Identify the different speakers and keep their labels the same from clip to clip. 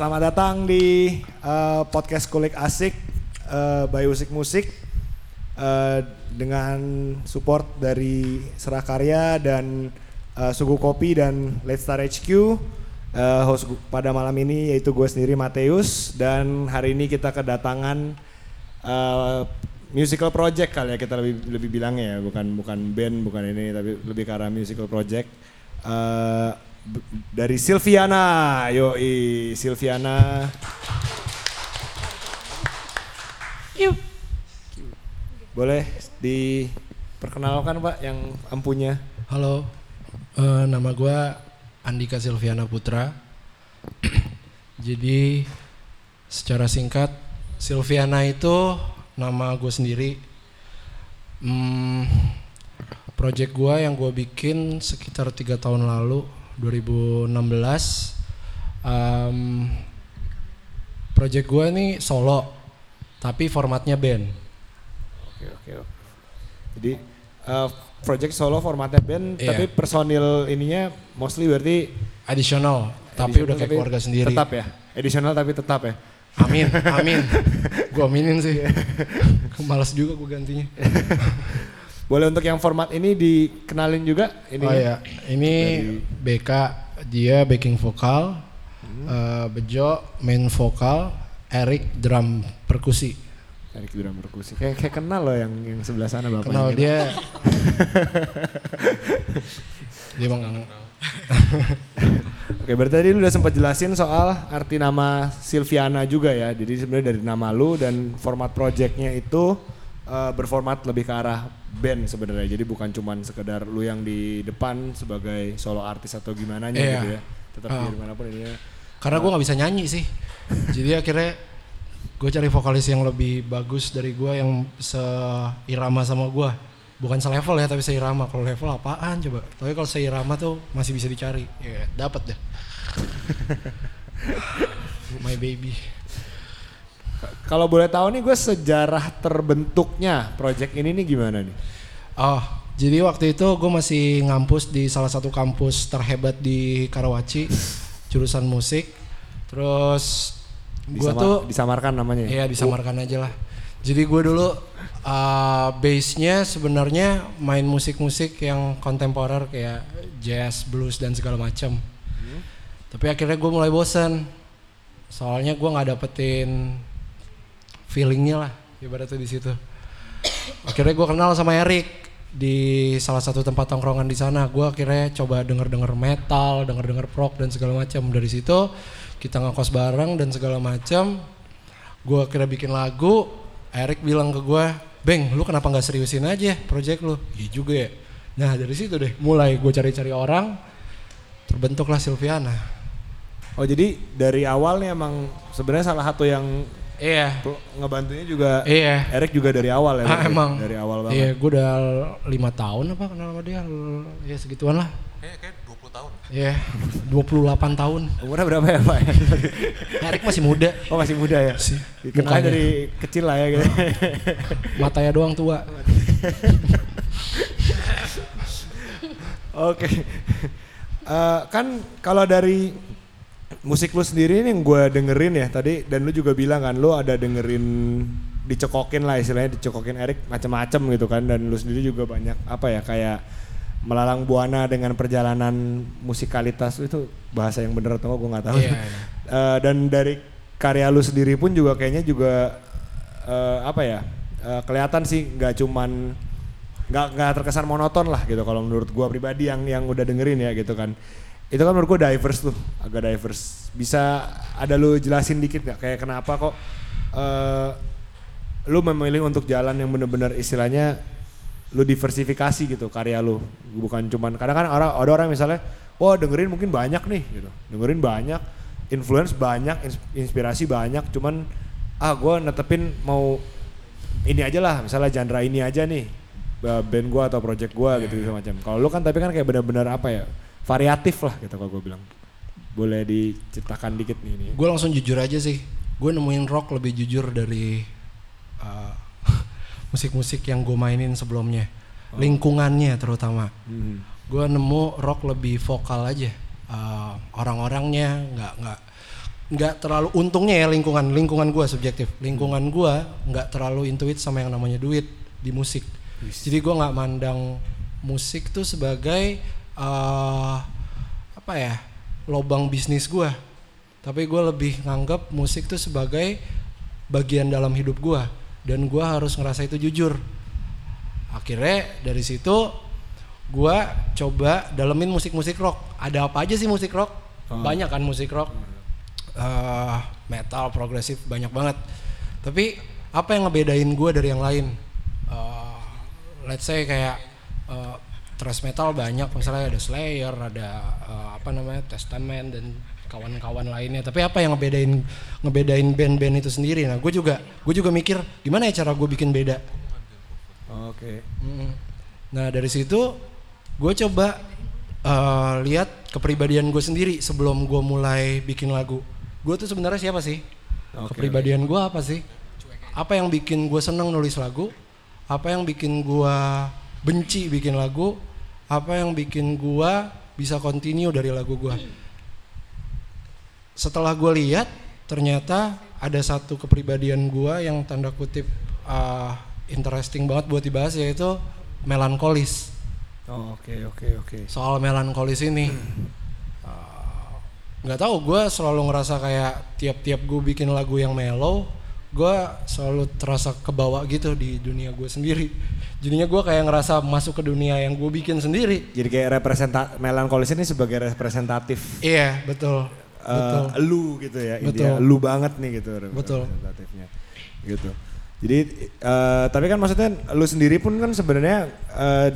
Speaker 1: Selamat datang di uh, podcast Kulik Asik uh, by Usik Musik uh, dengan support dari Serakarya dan uh, Sugu Kopi dan Let's Star HQ. Uh, host pada malam ini yaitu gue sendiri Mateus dan hari ini kita kedatangan uh, musical project kali ya kita lebih lebih bilangnya ya bukan bukan band bukan ini tapi lebih ke arah musical project uh, dari Silviana. Yoi Silviana. Boleh diperkenalkan pak yang ampunya?
Speaker 2: Halo, eh, nama gue Andika Silviana Putra. Jadi secara singkat, Silviana itu nama gue sendiri. Hmm, project gue yang gue bikin sekitar tiga tahun lalu, 2016. Um, project gue ini solo, tapi formatnya band.
Speaker 1: oke oke oke jadi uh, project solo formatnya band
Speaker 2: Iya.
Speaker 1: tapi personil ininya mostly berarti
Speaker 2: Additional, tapi udah kayak keluarga sendiri.
Speaker 1: tetap ya additional tapi tetap ya
Speaker 2: Amin, amin. Gua aminin sih. Males juga gue gantinya.
Speaker 1: boleh untuk yang format ini dikenalin juga ini
Speaker 2: Oh ya, ini BK dia backing vokal, eh, Bejo main vokal, Eric drum perkusi.
Speaker 1: dari drum perkusi kayak kayak kenal loh yang yang sebelah sana bapaknya
Speaker 2: Kenal dia. dia emang
Speaker 1: Oke, berarti tadi lu udah sempat jelasin soal arti nama Silviana juga ya. Jadi sebenarnya dari nama lu dan format projectnya itu eh, berformat lebih ke arah band sebenarnya. Jadi bukan cuman sekedar lu yang di depan sebagai solo artis atau gimana
Speaker 2: Iya.
Speaker 1: gitu ya. Tetap
Speaker 2: Oh.
Speaker 1: dari mana pun ini.
Speaker 2: karena gue nggak bisa nyanyi sih. Jadi akhirnya gue cari vokalis yang lebih bagus dari gue yang seirama sama gue. Bukan selevel ya tapi seirama. Kalau level apaan coba? Tapi kalau seirama tuh masih bisa dicari. Ya dapat deh. My baby.
Speaker 1: Kalau boleh tahu nih gue sejarah terbentuknya project ini nih gimana nih?
Speaker 2: Oh, jadi waktu itu gue masih ngampus di salah satu kampus terhebat di Karawaci, jurusan musik. Terus gue
Speaker 1: Disama-
Speaker 2: tuh,
Speaker 1: disamarkan namanya. ya?
Speaker 2: ya disamarkan aja lah. Jadi gue dulu uh, base-nya sebenarnya main musik-musik yang kontemporer kayak jazz, blues dan segala macam. Tapi akhirnya gue mulai bosan. Soalnya gue nggak dapetin feelingnya lah ibaratnya di situ. Akhirnya gue kenal sama Erik di salah satu tempat tongkrongan di sana. Gue akhirnya coba denger-denger metal, denger-denger prog dan segala macam. Dari situ kita ngekos bareng dan segala macam. Gue akhirnya bikin lagu. Erik bilang ke gue, Beng, lu kenapa nggak seriusin aja project lu? Iya juga ya. Nah dari situ deh, mulai gue cari-cari orang, terbentuklah Silviana.
Speaker 1: Oh jadi dari awal nih emang sebenarnya salah satu yang
Speaker 2: Iya.
Speaker 1: ngebantunya juga
Speaker 2: Iya.
Speaker 1: Eric juga dari awal ya.
Speaker 2: Ah, emang.
Speaker 1: Dari awal banget.
Speaker 2: Iya, gue udah lima tahun apa kenal sama dia, ya segituan lah.
Speaker 3: Kayak kayak 20 tahun.
Speaker 2: Iya, 28 tahun.
Speaker 1: Umurnya berapa ya Pak?
Speaker 2: Erik masih muda,
Speaker 1: oh masih muda ya?
Speaker 2: sih.
Speaker 1: Dikenalnya
Speaker 2: Mukanya.
Speaker 1: dari kecil lah ya gitu.
Speaker 2: matanya doang tua.
Speaker 1: Oke. Eh, kan kalau dari musik lu sendiri nih yang gue dengerin ya tadi dan lu juga bilang kan lu ada dengerin dicekokin lah istilahnya dicekokin Erik macam-macam gitu kan dan lu sendiri juga banyak apa ya kayak melalang buana dengan perjalanan musikalitas itu bahasa yang bener atau gue nggak tahu.
Speaker 2: Iya, iya.
Speaker 1: Eh, dan dari karya lu sendiri pun juga kayaknya juga eh, apa ya eh, kelihatan sih nggak cuman nggak nggak terkesan monoton lah gitu kalau menurut gua pribadi yang yang udah dengerin ya gitu kan itu kan menurut gua diverse tuh agak diverse. Bisa ada lu jelasin dikit nggak? Kayak kenapa kok eh lu memilih untuk jalan yang bener-bener istilahnya lu diversifikasi gitu karya lu? Bukan cuman kadang kan orang ada orang misalnya wah dengerin mungkin banyak nih gitu. Dengerin banyak influence banyak ins- inspirasi banyak cuman ah gua netepin mau ini aja lah misalnya genre ini aja nih ba- band gua atau project gua gitu gitu macam. Kalau lu kan tapi kan kayak benar-benar apa ya variatif lah gitu kalau gue bilang. Boleh diceritakan dikit nih ini.
Speaker 2: Gue langsung jujur aja sih, gue nemuin rock lebih jujur dari uh, musik-musik yang gue mainin sebelumnya, lingkungannya terutama.
Speaker 1: Hmm.
Speaker 2: Gue nemu rock lebih vokal aja, Uh, orang-orangnya nggak nggak nggak terlalu untungnya ya lingkungan lingkungan gue subjektif. Lingkungan gue nggak terlalu intuit sama yang namanya duit di musik. Jadi gue nggak mandang musik tuh sebagai uh, apa ya lobang bisnis gue tapi gue lebih nganggap musik tuh sebagai bagian dalam hidup gue dan gue harus ngerasa itu jujur. Akhirnya dari situ gue coba dalemin musik-musik rock. Ada apa aja sih musik rock?
Speaker 1: Oh.
Speaker 2: banyak kan musik rock. Eh, metal progresif banyak banget. Tapi apa yang ngebedain gue dari yang lain? Eh, let's say kayak eh, thrash metal banyak misalnya ada Slayer ada eh, apa namanya Testament dan kawan-kawan lainnya tapi apa yang ngebedain ngebedain band-band itu sendiri nah gue juga gue juga mikir gimana ya cara gue bikin beda
Speaker 1: Oke.
Speaker 2: Nah dari situ gue coba eh, lihat kepribadian gue sendiri sebelum gue mulai bikin lagu. Gue tuh sebenarnya siapa sih?
Speaker 1: Oke,
Speaker 2: kepribadian gue apa sih? Apa yang bikin gue seneng nulis lagu? Apa yang bikin gue benci bikin lagu? Apa yang bikin gue bisa continue dari lagu gue? Setelah gue lihat, ternyata ada satu kepribadian gue yang tanda kutip uh, interesting banget buat dibahas yaitu melankolis.
Speaker 1: Oh, Oke oke oke.
Speaker 2: Soal melankolis ini, uh, nggak tahu gue selalu ngerasa kayak tiap-tiap gue bikin lagu yang mellow, gue selalu terasa kebawa gitu di dunia gue sendiri. Jadinya gue kayak ngerasa masuk ke dunia yang gue bikin sendiri.
Speaker 1: Jadi kayak representa melankolis ini sebagai representatif
Speaker 2: Iya betul,
Speaker 1: eh,
Speaker 2: betul.
Speaker 1: lu gitu ya.
Speaker 2: Betul.
Speaker 1: Intinya lu banget nih gitu
Speaker 2: Betul.
Speaker 1: representatifnya. Gitu. Jadi eh, tapi kan maksudnya lu sendiri pun kan sebenarnya eh,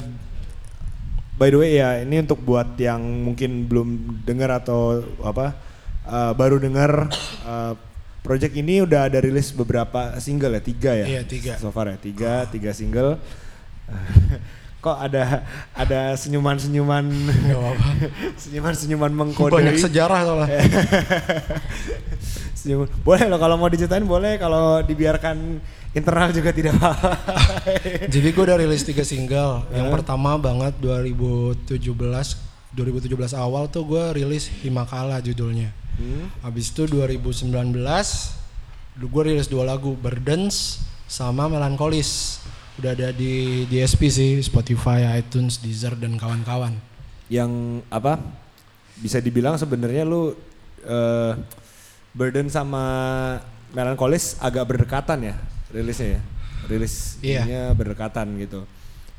Speaker 1: by the way ya ini untuk buat yang mungkin belum dengar atau apa eh, baru dengar eh, project ini udah ada rilis beberapa single ya tiga ya
Speaker 2: Iya, tiga.
Speaker 1: so far ya tiga tiga single kok ada ada senyuman senyuman
Speaker 2: Nggak apa-apa.
Speaker 1: senyuman senyuman mengkode
Speaker 2: Banyak sejarah.
Speaker 1: Senyum. Boleh loh kalau mau diceritain boleh kalau dibiarkan internal juga tidak apa.
Speaker 2: Jadi gue udah rilis tiga single. Yang pertama banget 2017, 2017 awal tuh gue rilis Himakala judulnya.
Speaker 1: Hmm.
Speaker 2: Habis itu 2019 gue rilis dua lagu Burdens sama Melancholis. Udah ada di DSP sih, Spotify, iTunes, Deezer dan kawan-kawan.
Speaker 1: Yang apa? Bisa dibilang sebenarnya lu eh, Burden sama Melancholis agak berdekatan ya rilisnya ya. Rilis ininya berdekatan gitu.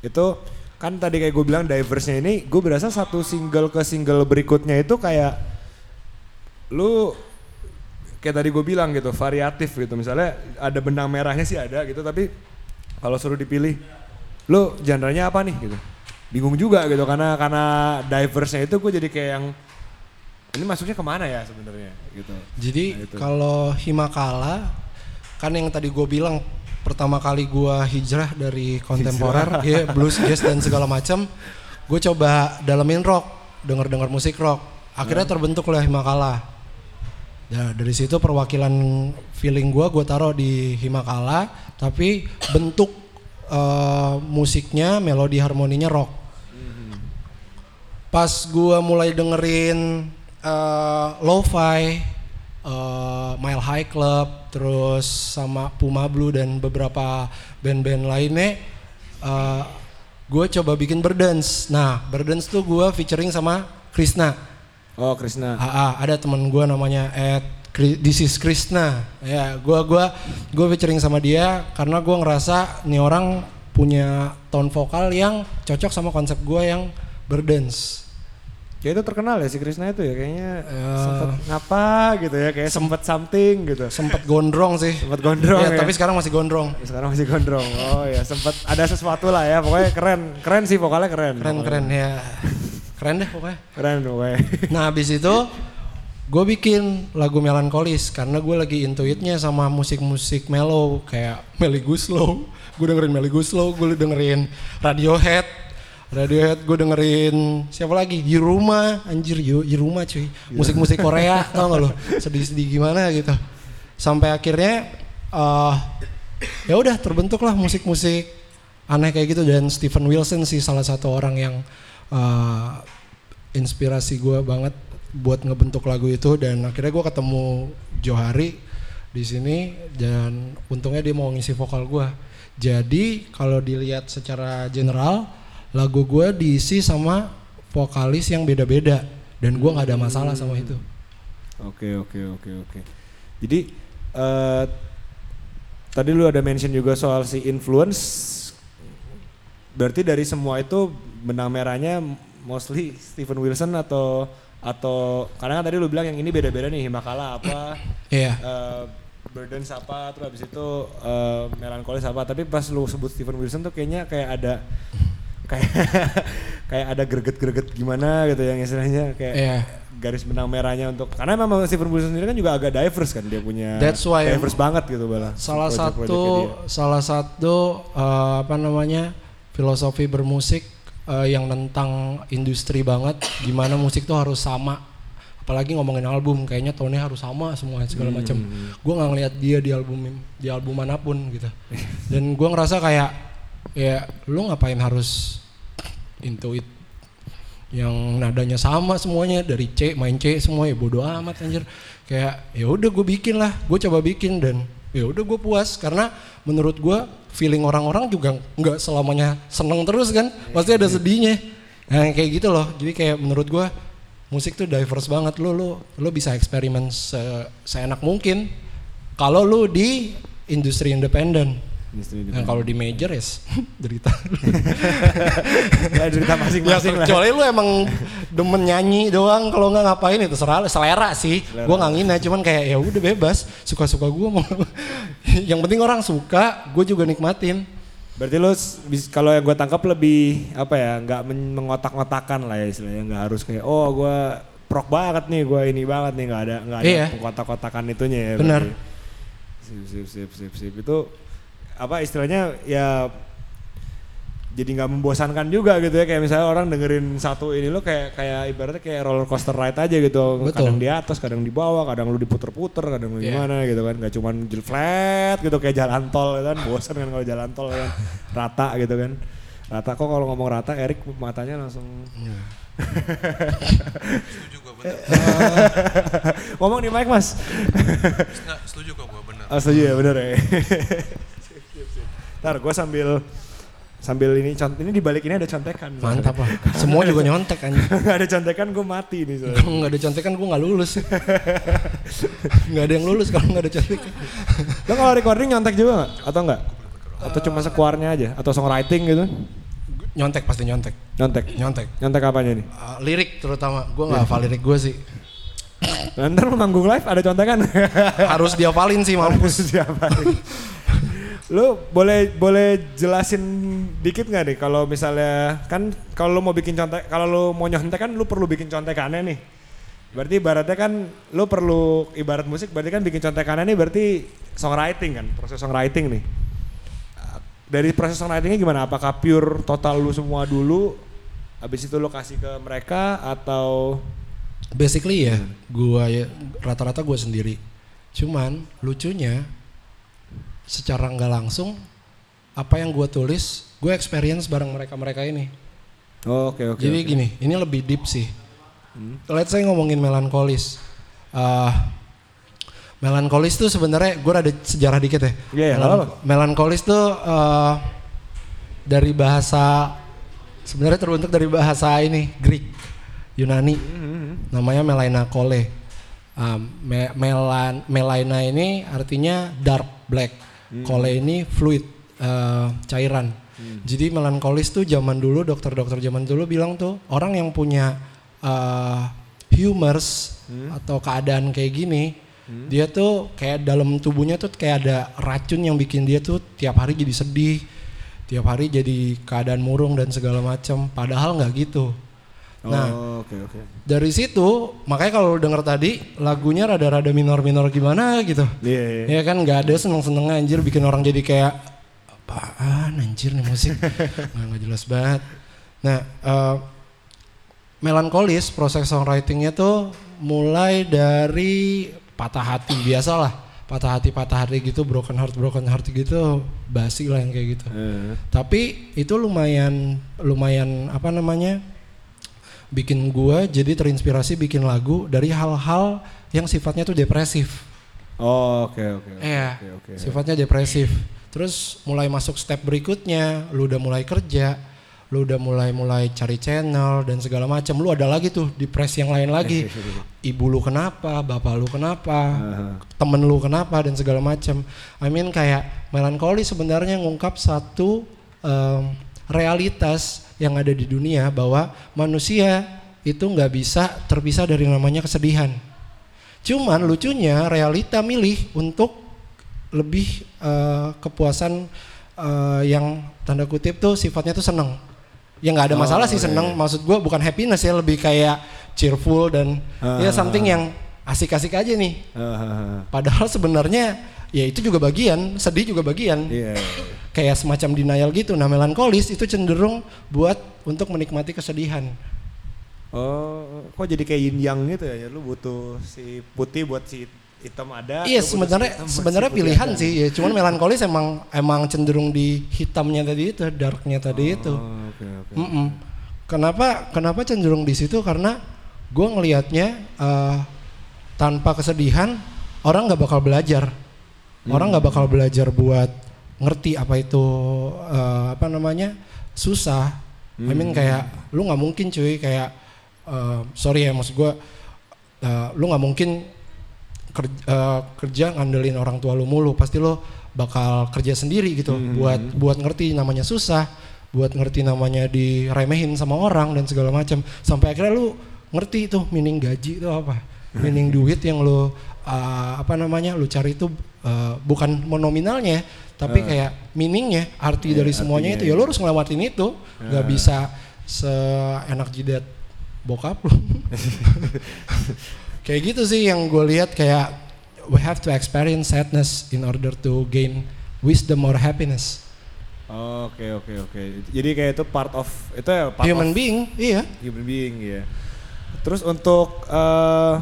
Speaker 1: Itu kan tadi kayak gue bilang diversnya ini gue berasa satu single ke single berikutnya itu kayak lu kayak tadi gue bilang gitu variatif gitu misalnya ada benang merahnya sih ada gitu tapi kalau suruh dipilih lu genre-nya apa nih? Gitu. Bingung juga gitu karena karena diversnya itu gue jadi kayak yang ini masuknya ke mana ya sebenarnya? Gitu.
Speaker 2: Jadi
Speaker 1: Nah,
Speaker 2: kalau Himakala kan yang tadi gue bilang pertama kali gue hijrah dari kontemporer, ya blues, jazz dan segala macam, gue coba dalemin rock, denger-dengar musik rock. Akhirnya terbentuk lah Himakala. Ya, dari situ perwakilan feeling gue gue taruh di Himakala, tapi bentuk eh, musiknya, melodi harmoninya rock. Pas gue mulai dengerin eh, lo-fi, eh, Mile High Club, terus sama Puma Blue dan beberapa band-band lainnya, eh, gue coba bikin Burdens. Nah, Burdens tuh gue featuring sama Krishna.
Speaker 1: oh Krisna
Speaker 2: AA, ada teman gue namanya Ed This is Krishna. Ya, gua gua gua featuring sama dia karena gua ngerasa nih orang punya tone vokal yang cocok sama konsep gua yang berdance.
Speaker 1: kayak itu terkenal ya si Krisna itu ya kayaknya
Speaker 2: Eh.
Speaker 1: sempet ngapa gitu ya kayak sempet something gitu
Speaker 2: Sempet gondrong sih.
Speaker 1: sempet gondrong
Speaker 2: Ya,
Speaker 1: ya,
Speaker 2: tapi sekarang masih gondrong.
Speaker 1: sekarang masih gondrong oh ya sempet ada sesuatu lah ya pokoknya keren keren sih vokalnya keren
Speaker 2: Keren keren ya. Keren deh pokoknya.
Speaker 1: keren pokoknya
Speaker 2: Nah habis itu gue bikin lagu melankolis karena gue lagi intuitnya sama musik-musik mellow kayak Melly Guslow. Gue dengerin Melly Guslow, gue dengerin Radiohead. Radiohead gue dengerin siapa lagi? Yiruma, anjir Yu- Yiruma cuy. Musik-musik Korea tau gak lo? Sedih-sedih gimana gitu. Sampai akhirnya eh ya udah terbentuklah musik-musik aneh kayak gitu dan Stephen Wilson sih salah satu orang yang eh, inspirasi gue banget buat ngebentuk lagu itu dan akhirnya gue ketemu Johari di sini dan untungnya dia mau ngisi vokal gua. Jadi kalau dilihat secara general lagu gua diisi sama vokalis yang beda-beda dan gua nggak ada masalah sama itu.
Speaker 1: Oke oke oke oke. Jadi eh tadi lu ada mention juga soal si influence. Berarti dari semua itu benang merahnya mostly Stephen Wilson atau atau karena kan tadi lu bilang yang ini beda-beda nih Himakala apa
Speaker 2: Iya.
Speaker 1: eh Burdens apa terus habis itu eh Melancholis apa tapi pas lu sebut Stephen Wilson tuh kayaknya kayak ada kayak kayak ada greget-greget gimana gitu yang istilahnya kayak
Speaker 2: Iya.
Speaker 1: garis benang merahnya untuk karena memang Stephen Wilson sendiri kan juga agak diverse kan dia punya
Speaker 2: That's why
Speaker 1: diverse banget gitu bala
Speaker 2: salah
Speaker 1: project-projectnya
Speaker 2: satu salah satu eh, apa namanya filosofi bermusik eh, yang tentang industri banget gimana musik tuh harus sama. Apalagi ngomongin album kayaknya tone harus sama semua segala
Speaker 1: Hmm.
Speaker 2: macam gue nggak ngeliat dia di album di album mana pun gitu. Dan gue ngerasa kayak ya lu ngapain harus into it yang nadanya sama semuanya dari C main C semua ya bodo amat anjir. Kayak ya udah gue bikin lah gue coba bikin dan ya udah gue puas karena menurut gue feeling orang-orang juga nggak selamanya seneng terus kan. Pasti ada sedihnya. Nah kayak gitu loh. Jadi kayak menurut gue musik tuh diverse banget. Lo lo lo bisa eksperimen se- seenak mungkin. Kalau lu di industri independen
Speaker 1: Industri
Speaker 2: Nah, kalau di major ya derita
Speaker 1: ya cerita
Speaker 2: ya
Speaker 1: masing-masing lah
Speaker 2: kecuali lu emang demen nyanyi doang kalau nggak ngapain itu serah lu. selera sih
Speaker 1: Selera.
Speaker 2: gue nggak ngina cuman kayak ya udah bebas suka suka gue mau yang penting orang suka gue juga nikmatin
Speaker 1: berarti lu kalau yang gue tangkap lebih apa ya nggak men- mengotak-ngotakan lah ya istilahnya nggak harus kayak oh gue prok banget nih gue ini banget nih nggak ada nggak ada
Speaker 2: Iya.
Speaker 1: kotak-kotakan itunya ya
Speaker 2: Benar.
Speaker 1: sip sip sip sip sip itu apa istilahnya ya jadi nggak membosankan juga gitu ya kayak misalnya orang dengerin satu ini lo kayak kayak ibaratnya kayak roller coaster ride aja gitu
Speaker 2: Betul.
Speaker 1: kadang di atas kadang di bawah kadang lu diputer-puter kadang lu
Speaker 2: Iya.
Speaker 1: gimana gitu kan nggak cuman flat gitu kayak jalan tol gitu kan bosan kan kalau jalan tol kan rata gitu kan rata kok kalau ngomong rata Erik matanya langsung
Speaker 3: Setuju gua bener.
Speaker 1: ngomong di mic mas
Speaker 3: Nggak, setuju kok gua bener.
Speaker 1: Oh setuju ya bener ya. Ntar gue sambil sambil ini cont ini di balik ini ada contekan.
Speaker 2: mantap lah semua juga nyontek kan
Speaker 1: Gak ada contekan gue mati nih
Speaker 2: kalau nggak ada contekan gue nggak lulus nggak ada yang lulus kalau nggak ada contekan
Speaker 1: Lo kalau recording nyontek juga nggak? Atau enggak? Atau cuma sekuarnya aja? Atau songwriting gitu?
Speaker 2: nyontek pasti nyontek
Speaker 1: Nyontek.
Speaker 2: nyontek
Speaker 1: Nyontek apanya nih?
Speaker 2: Uh, lirik terutama gue nggak hafal lirik gue sih
Speaker 1: Nah, Ntar manggung live ada contekan?
Speaker 2: harus dihafalin sih mampus
Speaker 1: Siapa nih? Lu boleh boleh jelasin dikit nggak nih kalau misalnya kan kalau lu mau bikin contek kalau lu mau nyontek kan lu perlu bikin contekannya nih. Berarti ibaratnya kan lu perlu ibarat musik berarti kan bikin contekannya nih berarti songwriting kan, proses songwriting nih. Dari proses songwritingnya gimana? Apakah pure total lu semua dulu habis itu lu kasih ke mereka atau
Speaker 2: basically ya gua ya rata-rata gua sendiri cuman lucunya secara nggak langsung apa yang gua tulis gue experience bareng mereka mereka ini
Speaker 1: Oh, Oke oke.
Speaker 2: jadi
Speaker 1: oke.
Speaker 2: gini ini lebih deep sih let's say ngomongin melankolis Ah, melankolis tuh sebenarnya gue ada sejarah dikit ya
Speaker 1: Iya, iya,
Speaker 2: Melan- melankolis tuh eh, dari bahasa sebenarnya terbentuk dari bahasa ini Greek Yunani namanya Melaina Kole. Um, me- melan Melaina ini artinya dark black, Kole ini fluid eh, cairan. Jadi melankolis tuh zaman dulu dokter-dokter zaman dulu bilang tuh orang yang punya eh, humors atau keadaan kayak gini, dia tuh kayak dalam tubuhnya tuh kayak ada racun yang bikin dia tuh tiap hari jadi sedih, tiap hari jadi keadaan murung dan segala macam. Padahal nggak gitu. Nah,
Speaker 1: Oh, oke oke.
Speaker 2: dari situ makanya kalau denger tadi lagunya rada-rada minor-minor gimana gitu.
Speaker 1: Iya, iya.
Speaker 2: Ya kan nggak ada seneng-seneng anjir bikin orang jadi kayak apaan anjir nih musik nggak jelas banget. Nah, eh, melankolis proses songwritingnya tuh mulai dari patah hati biasalah patah hati patah hati gitu broken heart broken heart gitu basi lah yang kayak gitu.
Speaker 1: Eh.
Speaker 2: Tapi itu lumayan lumayan apa namanya? Bikin gua jadi terinspirasi bikin lagu dari hal-hal yang sifatnya tuh depresif.
Speaker 1: Oh, oke oke. oke,
Speaker 2: Iya,
Speaker 1: Oke oke.
Speaker 2: sifatnya depresif. Terus mulai masuk step berikutnya, lu udah mulai kerja, lu udah mulai mulai cari channel dan segala macam. Lu ada lagi tuh depresi yang lain lagi. Ibu lu kenapa, bapak lu kenapa, temen lu kenapa dan segala macam. I mean kayak melankoli sebenarnya ngungkap satu em, realitas yang ada di dunia bahwa manusia itu nggak bisa terpisah dari namanya kesedihan. Cuman lucunya realita milih untuk lebih eh, kepuasan eh, yang tanda kutip tuh sifatnya tuh seneng. Ya nggak ada masalah sih seneng. Maksud gue bukan happiness ya lebih kayak cheerful dan ya something yang asik-asik aja nih.
Speaker 1: Hahaha.
Speaker 2: Padahal sebenarnya ya itu juga bagian, sedih juga bagian.
Speaker 1: Iya.
Speaker 2: Kayak semacam denial gitu. Nah melankolis itu cenderung buat untuk menikmati kesedihan.
Speaker 1: Oh, kok jadi kayak yin yang gitu ya? Lu butuh si putih buat si hitam ada.
Speaker 2: Iya
Speaker 1: si
Speaker 2: sebenarnya
Speaker 1: si
Speaker 2: sebenarnya pilihan
Speaker 1: ada.
Speaker 2: sih ya. Cuman melankolis emang emang cenderung di hitamnya tadi itu, darknya tadi itu.
Speaker 1: Oh, oke oke.
Speaker 2: Mm-mm. Kenapa kenapa cenderung di situ? Karena gue ngelihatnya eh, tanpa kesedihan orang nggak bakal belajar. Orang nggak bakal belajar buat ngerti apa itu eh, apa namanya susah. I mean kayak lu nggak mungkin cuy kayak eh, sorry ya maksud gue eh, lu nggak mungkin kerja, eh, kerja ngandelin orang tua lu mulu. Pasti lu bakal kerja sendiri gitu buat buat ngerti namanya susah buat ngerti namanya diremehin sama orang dan segala macam. Sampai akhirnya lu ngerti tuh meaning gaji itu apa meaning duit yang lu uh, apa namanya lu cari itu uh, bukan nominalnya tapi kayak meaningnya arti
Speaker 1: Iya,
Speaker 2: dari semuanya itu. ya lu harus ngelewatin itu. Nggak bisa seenak jidat bokap lu. Kayak gitu sih yang gue lihat kayak we have to experience sadness in order to gain wisdom or happiness.
Speaker 1: Oke oke oke. Jadi kayak itu part of itu ya part
Speaker 2: human
Speaker 1: of
Speaker 2: being iya.
Speaker 1: Human being ya. Terus untuk eh,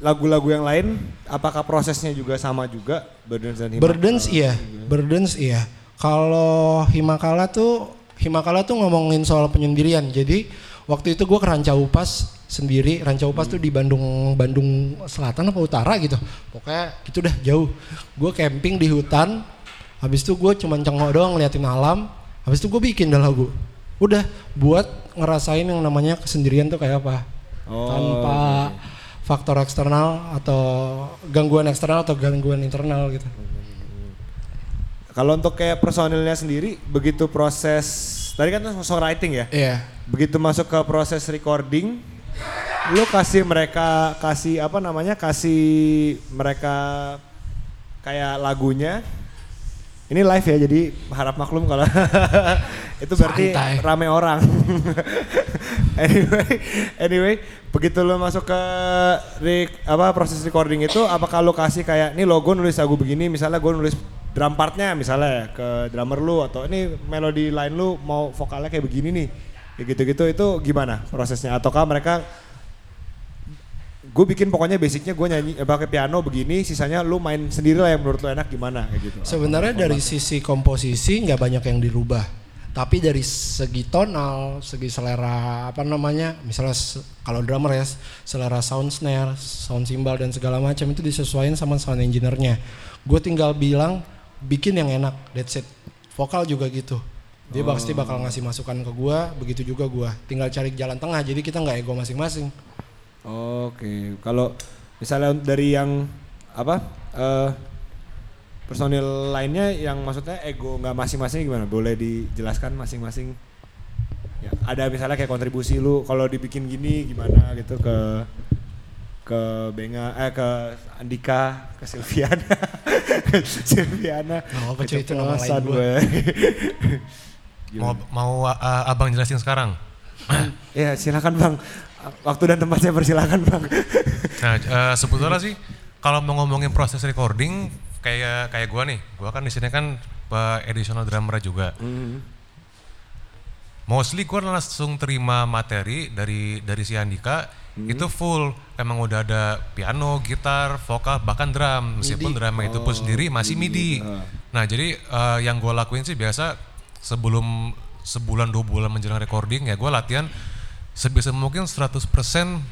Speaker 1: lagu-lagu yang lain, apakah prosesnya juga sama juga? Burdens dan Himakala?
Speaker 2: burdens iya. Burdens iya. Kalau himakala tuh himakala tuh ngomongin soal penyendirian. Jadi waktu itu gue ke Rancaupas sendiri. Rancaupas tuh di Bandung Bandung Selatan apa Utara gitu. Pokoknya gitu dah jauh. Gue camping di hutan. Habis itu gue cuman cengok doang ngeliatin alam. Habis itu gue bikin dah lagu. Udah buat ngerasain yang namanya kesendirian tuh kayak apa?
Speaker 1: Oh,
Speaker 2: tanpa faktor eksternal atau gangguan eksternal atau gangguan internal gitu.
Speaker 1: Kalau untuk kayak personilnya sendiri, begitu proses tadi kan songwriting ya.
Speaker 2: Iya.
Speaker 1: Begitu masuk ke proses recording, lu kasih mereka kasih apa namanya? Kasih mereka kayak lagunya. Ini live ya, jadi harap maklum kalau itu berarti
Speaker 2: Santai.
Speaker 1: rame orang. anyway, anyway, begitu lu masuk ke rec- apa proses recording itu, apakah lu kasih kayak ini logo nulis lagu begini, misalnya gue nulis drum partnya misalnya ya, ke drummer lu atau ini melodi line lu mau vokalnya kayak begini nih, kayak gitu-gitu itu gimana prosesnya? Ataukah mereka gue bikin pokoknya basicnya gue nyanyi eh, pakai piano begini, sisanya lu main sendiri lah yang menurut lu enak gimana kayak gitu.
Speaker 2: Sebenarnya dari sisi komposisi nggak banyak yang dirubah. Tapi dari segi tonal, segi selera apa namanya, misalnya kalau drummer ya, selera sound snare, sound cymbal dan segala macam itu disesuaikan sama sound engineer-nya. Gue tinggal bilang bikin yang enak, that's it. Vokal juga gitu. Dia pasti bakal ngasih masukan ke gue, begitu juga gue. Tinggal cari jalan tengah, jadi kita nggak ego masing-masing.
Speaker 1: Oke, kalau misalnya dari yang apa eh personil lainnya yang maksudnya ego nggak masing-masing gimana? Boleh dijelaskan masing-masing? Ya, ada misalnya kayak kontribusi lu kalau dibikin gini gimana gitu ke ke Benga eh ke Andika ke Silviana ke Silviana
Speaker 2: Nggak apa-apa, cuy, itu nama lain
Speaker 1: gue.
Speaker 3: Mau mau uh, abang jelasin sekarang.
Speaker 1: ya silakan bang. Waktu dan tempatnya persilakan bang.
Speaker 3: Nah, eh, sebetulnya sih kalau mau ngomongin proses recording kayak kayak gua nih, gua kan di sini kan eh, additional drummer juga. Mostly gua langsung terima materi dari dari si Andika. Itu full. Emang udah ada piano, gitar, vokal, bahkan drum. Meskipun drum itu pun sendiri masih MIDI. Nah, jadi eh, yang gua lakuin sih biasa sebelum sebulan dua bulan menjelang recording ya gua latihan sebisa mungkin 100%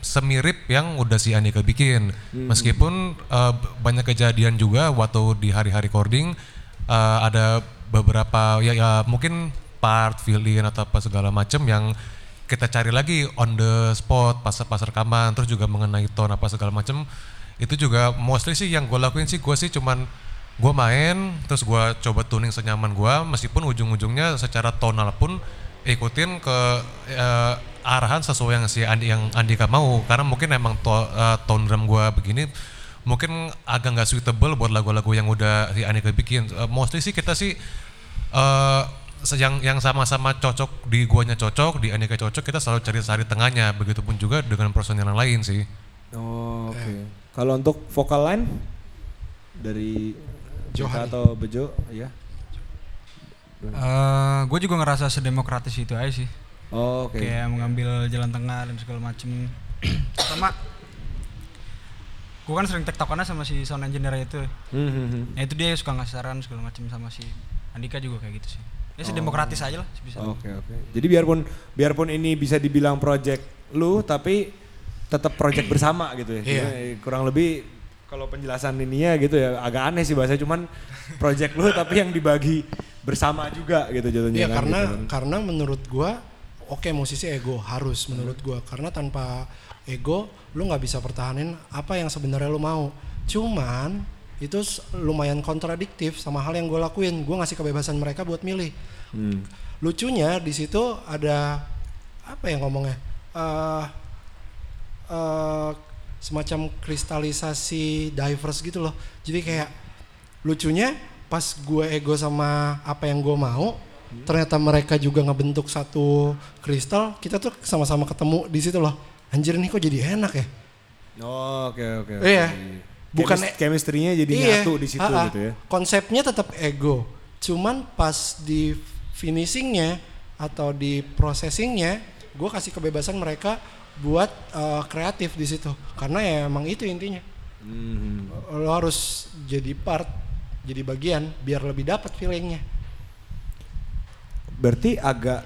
Speaker 3: semirip yang udah si Andika bikin. Meskipun uh, banyak kejadian juga waktu di hari-hari recording uh, ada beberapa ya, ya mungkin part, fill in atau apa segala macam yang kita cari lagi on the spot pas pas rekaman terus juga mengenai tone apa segala macam itu juga mostly sih yang gue lakuin sih gue sih cuman gue main terus gue coba tuning senyaman gue meskipun ujung-ujungnya secara tonal pun ikutin ke eh, arahan sesuai yang si Andi yang Andika mau. Karena mungkin emang to, eh, tone drum gue begini mungkin agak nggak suitable buat lagu-lagu yang udah si Andika bikin. Eh, mostly sih kita sih se- yang yang sama-sama cocok di guanya cocok di Andika cocok kita selalu cari sari tengahnya. Begitupun juga dengan personil yang lain sih.
Speaker 1: Oh, Oke. Kalau untuk vokal line dari
Speaker 2: Johan.
Speaker 1: atau Bejo, ya.
Speaker 4: Eh, gue juga ngerasa sedemokratis itu aja sih.
Speaker 1: Oh, Oke.
Speaker 4: Kayak mengambil jalan tengah dan segala macem. Sama gue kan sering tektokannya sama si sound engineer itu.
Speaker 1: Hmm, hmm, hmm.
Speaker 4: Ya itu dia suka ngasih saran segala macem sama si Andika juga kayak gitu sih. Ya sedemokratis aja lah sebisa.
Speaker 1: Oke oke. Jadi biarpun biarpun ini bisa dibilang project lu, tapi tetap project bersama gitu ya.
Speaker 2: Iya.
Speaker 1: Jadi, kurang lebih kalau penjelasan ininya gitu ya agak aneh sih bahasa cuman project lu tapi yang dibagi bersama juga gitu jatuhnya
Speaker 2: Iya
Speaker 1: kan,
Speaker 2: karena
Speaker 1: gitu kan.
Speaker 2: karena menurut gua oke musisi ego harus menurut gua karena tanpa ego lu nggak bisa pertahanin apa yang sebenarnya lu mau. Cuman itu lumayan kontradiktif sama hal yang gue lakuin. Gue ngasih kebebasan mereka buat milih.
Speaker 1: Hmm.
Speaker 2: Lucunya di situ ada apa yang ngomongnya? Eh eh, semacam kristalisasi diverse gitu loh. Jadi kayak lucunya pas gue ego sama apa yang gue mau, ternyata mereka juga ngebentuk satu kristal. Kita tuh sama-sama ketemu di situ loh. Anjir nih kok jadi enak ya?
Speaker 1: Oh, oke oke. oke.
Speaker 2: Iya. Bukan
Speaker 1: Chemis- chemistry-nya jadi
Speaker 2: Iya,
Speaker 1: nyatu di situ gitu ya.
Speaker 2: Konsepnya tetap ego. Cuman pas di finishingnya atau di processingnya, gue kasih kebebasan mereka buat eh, kreatif di situ. Karena ya emang itu intinya.
Speaker 1: Hmm.
Speaker 2: Lo harus jadi part, jadi bagian biar lebih dapat feelingnya.
Speaker 1: Berarti agak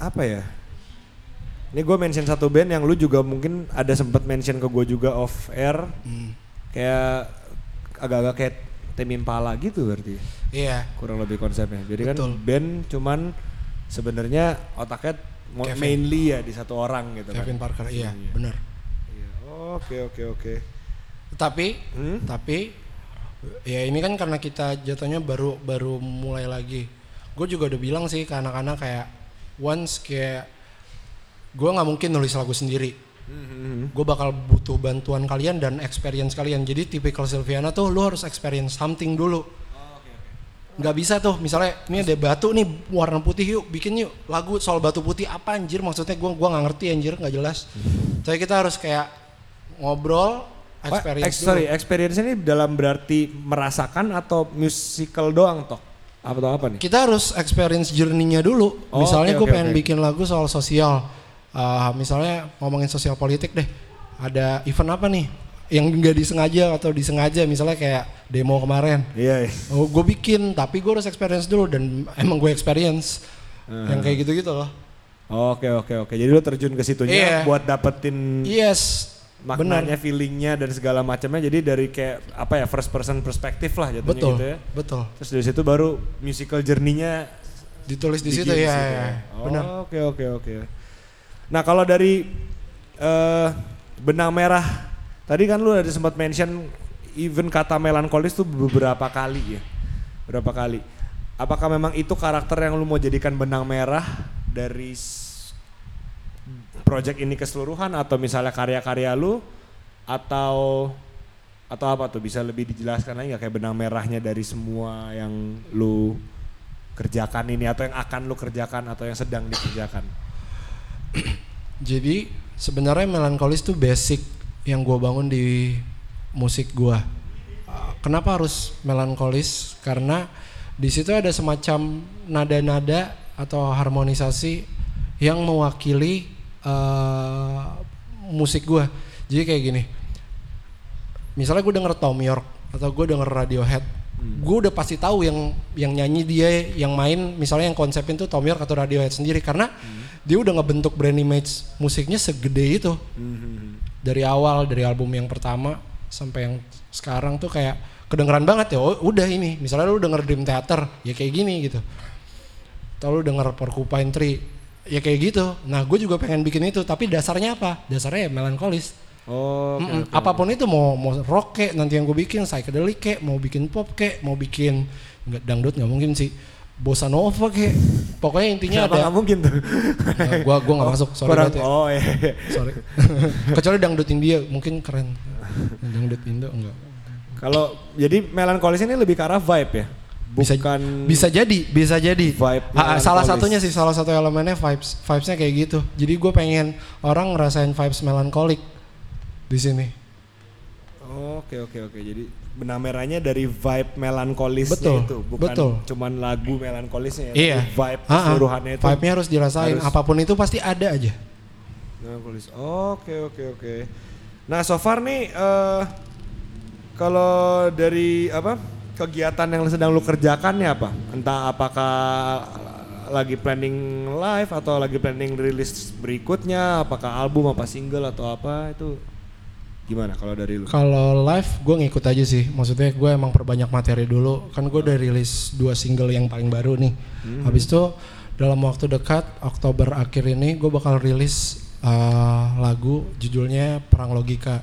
Speaker 1: apa ya? Ini gue mention satu band yang lu juga mungkin ada sempat mention ke gue juga off air.
Speaker 2: Hmm.
Speaker 1: Kayak agak-agak kayak Tim Impala gitu berarti.
Speaker 2: Iya.
Speaker 1: Kurang lebih konsepnya. Jadi kan
Speaker 2: Betul.
Speaker 1: band cuman sebenarnya otaknya
Speaker 2: Kevin.
Speaker 1: mainly ya di satu orang gitu
Speaker 2: Kevin
Speaker 1: kan.
Speaker 2: Parker, iya, benar.
Speaker 1: Iya. Oke oke oke.
Speaker 2: Tapi,
Speaker 1: Hmm?
Speaker 2: tapi ya ini kan karena kita jatuhnya baru baru mulai lagi. Gue juga udah bilang sih ke anak-anak kayak once kayak gue nggak mungkin nulis lagu sendiri.
Speaker 1: Hmm,
Speaker 2: Gue bakal butuh bantuan kalian dan experience kalian. Jadi tipikal Silviana tuh lu harus experience something dulu. Nggak bisa tuh misalnya ini ada batu nih warna putih yuk bikin yuk lagu soal batu putih apa anjir maksudnya gue gua nggak ngerti anjir nggak jelas. Tapi kita harus kayak ngobrol experience
Speaker 1: ex-
Speaker 2: dulu.
Speaker 1: sorry, experience ini dalam berarti merasakan atau musical doang toh? Apa atau apa nih?
Speaker 2: kita harus experience journey-nya dulu.
Speaker 1: Oh,
Speaker 2: misalnya
Speaker 1: oke,
Speaker 2: gue
Speaker 1: oke,
Speaker 2: pengen
Speaker 1: oke.
Speaker 2: bikin lagu soal sosial. Uh, misalnya ngomongin sosial politik deh. Ada event apa nih? Yang nggak disengaja atau disengaja misalnya kayak demo kemarin.
Speaker 1: Iya. iya.
Speaker 2: Oh, gue bikin tapi gue harus experience dulu dan emang gue experience yang kayak gitu-gitu loh.
Speaker 1: Oke oke oke. Jadi lu terjun ke situnya
Speaker 2: Iya.
Speaker 1: buat dapetin
Speaker 2: Yes,
Speaker 1: maknanya, feelingnya dan segala macamnya. Jadi dari kayak apa ya first person perspektif lah jatuhnya
Speaker 2: Betul,
Speaker 1: gitu ya.
Speaker 2: betul.
Speaker 1: Terus dari situ baru musical journey-nya
Speaker 2: Ditulis di situ
Speaker 1: bikin
Speaker 2: ya,
Speaker 1: situ
Speaker 2: ya,
Speaker 1: Oh,
Speaker 2: benar.
Speaker 1: Oke oke oke. Nah kalau dari eh, benang merah tadi kan lu ada sempat mention even kata melankolis tuh beberapa kali ya, berapa kali. Apakah memang itu karakter yang lu mau jadikan benang merah dari project ini keseluruhan atau misalnya karya-karya lu atau atau apa tuh bisa lebih dijelaskan lagi nggak kayak benang merahnya dari semua yang lu kerjakan ini atau yang akan lu kerjakan atau yang sedang dikerjakan.
Speaker 2: Jadi sebenarnya melankolis tuh basic yang gue bangun di musik gue. Kenapa harus melankolis? Karena di situ ada semacam nada-nada atau harmonisasi yang mewakili eh, musik gue. Jadi kayak gini. Misalnya gue denger Tom York atau gue denger Radiohead, gue udah pasti tahu yang yang nyanyi dia, yang main, misalnya yang konsepin tuh Tom York atau Radiohead sendiri karena dia udah ngebentuk brand image musiknya segede itu
Speaker 1: Hmm.
Speaker 2: Dari awal dari album yang pertama sampai yang sekarang tuh kayak kedengeran banget ya. Oh, udah ini. Misalnya lu denger Dream Theater ya kayak gini gitu. Atau lu denger Porcupine Tree ya kayak gitu. Nah gue juga pengen bikin itu tapi dasarnya apa? Dasarnya ya melankolis.
Speaker 1: Oh,
Speaker 2: Mm-mm.
Speaker 1: oke.
Speaker 2: apa pun itu mau mau rock kek nanti yang gue bikin psychedelic kek mau bikin pop kek mau bikin nggak dangdut nggak mungkin sih bossa nova kek pokoknya intinya
Speaker 1: Kenapa
Speaker 2: ada
Speaker 1: nggak mungkin tuh?
Speaker 2: Eh, gua gua nggak masuk sorry
Speaker 1: Kurang,
Speaker 2: ya.
Speaker 1: oh iya. iya.
Speaker 2: sorry kecuali dangdut India mungkin keren dangdut Indo enggak
Speaker 1: Kalau jadi melankolis ini lebih ke arah vibe ya?
Speaker 2: bisa
Speaker 1: Bukan
Speaker 2: bisa jadi bisa jadi
Speaker 1: Vibe
Speaker 2: Ah, ah, salah satunya sih salah satu elemennya vibes vibesnya kayak gitu jadi gue pengen orang ngerasain vibes melankolik di sini
Speaker 1: Oke oke oke. Jadi benang merahnya dari vibe melankolisnya
Speaker 2: Betul,
Speaker 1: itu, bukan
Speaker 2: betul.
Speaker 1: cuman lagu melankolisnya ya.
Speaker 2: iya
Speaker 1: Vibe keseluruhannya itu.
Speaker 2: vibe-nya harus dirasain
Speaker 1: harus-
Speaker 2: apa pun itu pasti ada aja
Speaker 1: Melankolis. Oke oke oke. Nah so far nih eh kalau dari apa kegiatan yang sedang lu kerjakan nih apa? Entah apakah lagi planning live atau lagi planning rilis berikutnya, apakah album apa single atau apa itu gimana kalau dari lu?
Speaker 2: Kalau live gue ngikut aja sih, maksudnya gue emang perbanyak materi dulu. Kan gue udah rilis dua single yang paling baru nih. Habis itu dalam waktu dekat Oktober akhir ini gue bakal rilis eh, lagu judulnya Perang Logika.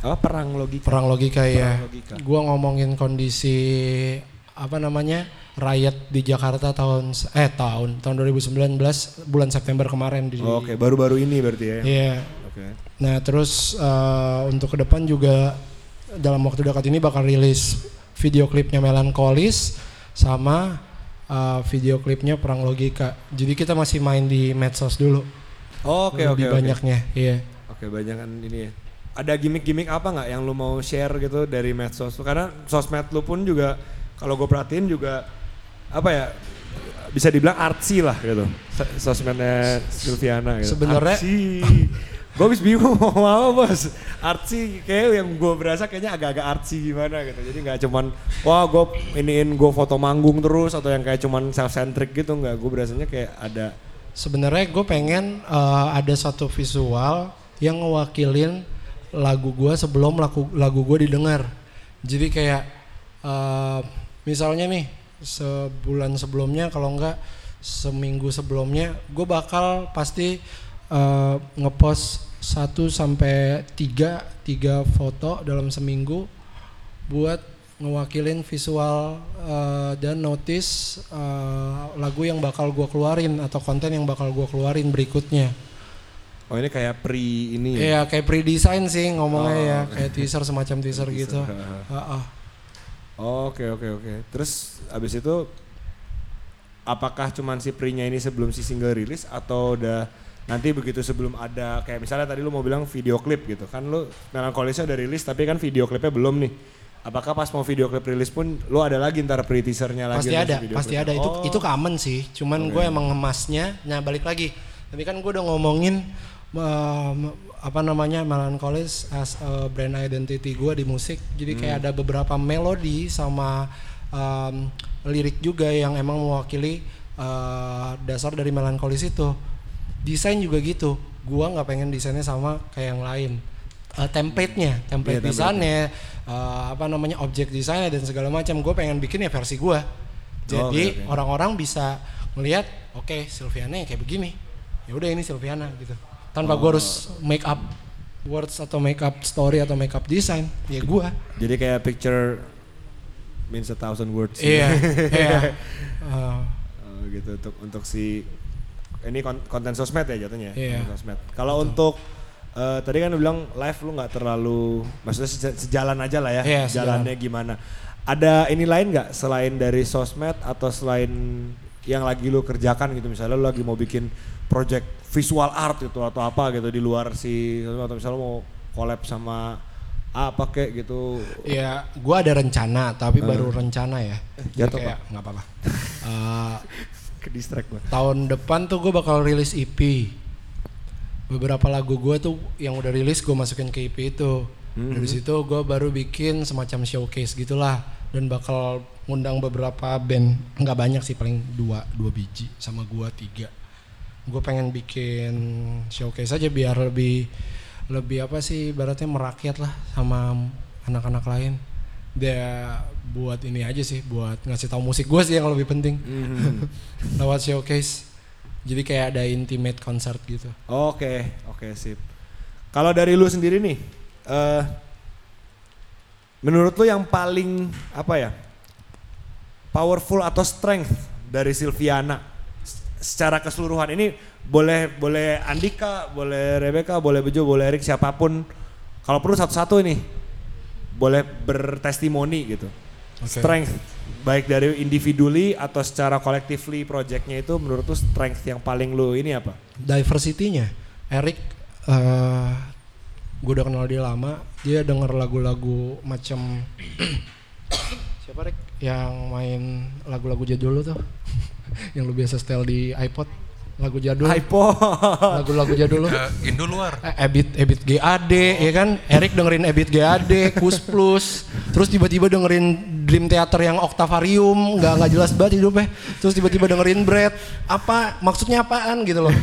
Speaker 1: Oh perang logika.
Speaker 2: Perang Logika ya.
Speaker 1: Logika.
Speaker 2: Gue ngomongin kondisi apa namanya riot di Jakarta tahun eh tahun tahun 2019 bulan September kemarin di.
Speaker 1: Oke baru-baru ini berarti ya?
Speaker 2: Iya.
Speaker 1: Oke.
Speaker 2: Nah terus eh, untuk ke depan juga dalam waktu dekat ini bakal rilis video klipnya Melankolis sama eh, video klipnya Perang Logika. Jadi kita masih main di medsos dulu.
Speaker 1: Oke oke
Speaker 2: Lebih
Speaker 1: oke.
Speaker 2: banyaknya, iya.
Speaker 1: Oke banyak kan ini ya. Ada gimmick-gimmick apa nggak yang lu mau share gitu dari medsos? Karena sosmed lu pun juga kalau gue perhatiin juga apa ya bisa dibilang artsy lah gitu. So- Sosmednya Silviana gitu.
Speaker 2: Sebenarnya-
Speaker 1: gue habis bingung mau apa bos. Artsy kayak yang gue berasa kayaknya agak-agak artsy gimana gitu. Jadi nggak cuman wah gue iniin gue foto manggung terus atau yang kayak cuman self centric gitu nggak. Gue berasanya kayak ada
Speaker 2: Sebenarnya gue pengen eh, ada satu visual yang ngewakilin lagu gue sebelum lagu lagu gue didengar. Jadi kayak eh, misalnya nih sebulan sebelumnya kalau enggak seminggu sebelumnya gue bakal pasti eh, ngepost 1 sampai 3 tiga foto dalam seminggu buat ngewakilin visual eh, dan notice eh, lagu yang bakal gue keluarin atau konten yang bakal gue keluarin berikutnya.
Speaker 1: oh ini kayak pre ini ya.
Speaker 2: Iya kayak pre-design sih ngomongnya
Speaker 1: Oh,
Speaker 2: ya kayak teaser semacam teaser gitu.
Speaker 1: Teaser,
Speaker 2: ah.
Speaker 1: Oke oke oke. Terus abis itu apakah cuman si pre-nya ini sebelum si single rilis atau udah nanti begitu sebelum ada kayak misalnya tadi lu mau bilang video klip gitu kan lu melankolisnya udah rilis tapi kan video klipnya belum nih. Apakah pas mau video klip rilis pun lu ada lagi ntar pre teasernya lagi
Speaker 2: Pasti ada,
Speaker 1: video
Speaker 2: pasti
Speaker 1: klipnya?
Speaker 2: ada. Itu
Speaker 1: Oh,
Speaker 2: itu common sih. Cuman gue emang ngemasnya. Nah balik lagi. Tapi kan gue udah ngomongin um, apa namanya melankolis as a brand identity gue di musik. Jadi kayak
Speaker 1: Hmm.
Speaker 2: ada beberapa melodi sama um, lirik juga yang emang mewakili uh, dasar dari melankolis itu. Desain juga gitu. Gua nggak pengen desainnya sama kayak yang lain. Uh, template-nya, template
Speaker 1: template-nya.
Speaker 2: desainnya, uh, apa namanya objek desainnya dan segala macam. Gue pengen bikin ya versi gua. Jadi
Speaker 1: oke, oke.
Speaker 2: orang-orang bisa melihat, oke Silviana kayak begini. Ya udah ini Silviana gitu. Tanpa gua harus make up words atau make up story atau make up design. Ya gua.
Speaker 1: Jadi kayak picture means a thousand words.
Speaker 2: Iya, iya. Uh,
Speaker 1: Oh, gitu untuk untuk si ini kon- konten sosmed ya jatuhnya.
Speaker 2: Iya.
Speaker 1: konten sosmed. Kalau untuk eh, tadi kan lu bilang live lu nggak terlalu maksudnya seja- sejalan aja lah ya.
Speaker 2: Iya,
Speaker 1: jalannya gimana? Ada ini lain nggak selain dari sosmed atau selain yang lagi lu kerjakan gitu misalnya lu lagi mau bikin project visual art gitu atau apa gitu di luar si atau misalnya lu mau collab sama apa kek gitu.
Speaker 2: Ya, gua ada rencana, tapi baru rencana ya.
Speaker 1: Jatuh,
Speaker 2: kayak nggak apa-apa. Eh,
Speaker 1: Ke distract gua.
Speaker 2: tahun depan tuh gue bakal rilis EP. Beberapa lagu gue tuh yang udah rilis gue masukin ke EP itu. Dari situ gue baru bikin semacam showcase gitulah dan bakal ngundang beberapa band nggak banyak sih paling dua dua biji sama gua tiga gue pengen bikin showcase aja biar lebih lebih apa sih ibaratnya merakyat lah sama anak-anak lain dia buat ini aja sih buat ngasih tahu musik gue sih yang lebih penting. Lewat showcase. Jadi kayak ada intimate concert gitu.
Speaker 1: Oke, oke sip. Kalau dari lu sendiri nih, eh menurut lu yang paling apa ya, powerful atau strength dari Silviana? Secara keseluruhan ini boleh boleh Andika, boleh Rebecca, boleh Bejo, boleh Erik siapa pun. Kalau perlu satu-satu ini boleh bertestimoni gitu.
Speaker 2: Oke.
Speaker 1: Strength baik dari individually atau secara collectively projectnya itu menurut lu strength yang paling lu ini apa?
Speaker 2: diversity-nya Eric eh gue udah kenal dia lama dia denger lagu-lagu macam siapa Rick yang main lagu-lagu jadul lu tuh yang lu biasa setel di iPod lagu jadul.
Speaker 1: iPod.
Speaker 2: lagu-lagu jadul lu.
Speaker 3: Eh, Indo luar.
Speaker 2: Eh, Ebit Ebit GAD ya kan? Erik dengerin Ebit GAD Kus Plus. Terus tiba-tiba dengerin Dream Theater yang Octavarium. Nggak nggak jelas banget hidupnya. Terus tiba-tiba dengerin Brad. Apa? Maksudnya apaan? Gitu loh.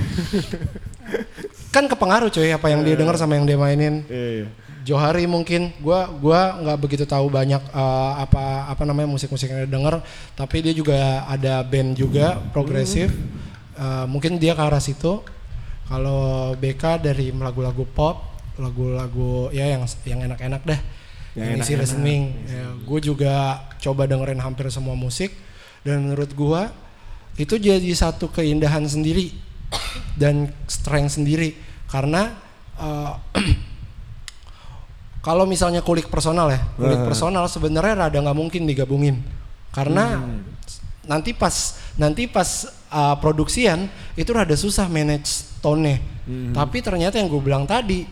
Speaker 2: Kan kepengaruh coy apa yang dia denger sama yang dia mainin.
Speaker 1: Iya, iya.
Speaker 2: Johari mungkin. Gua gua nggak begitu tahu banyak eh, apa apa namanya musik-musik yang dia denger. Tapi dia juga ada band juga progresif Eh, mungkin dia ke arah situ. Kalau BK dari lagu-lagu pop lagu-lagu ya yang yang enak-enak dah
Speaker 1: Yang
Speaker 2: yang, isi
Speaker 1: enak-enak.
Speaker 2: listening. ya, gue juga coba dengerin hampir semua musik. Dan menurut gua itu jadi satu keindahan sendiri dan strength sendiri. Karena eh, kalau misalnya kulik personal ya kulik personal sebenarnya rada nggak mungkin digabungin. Karena nanti pas nanti pas uh, produksian itu rada susah manage tone-nya. Tapi ternyata yang gue bilang tadi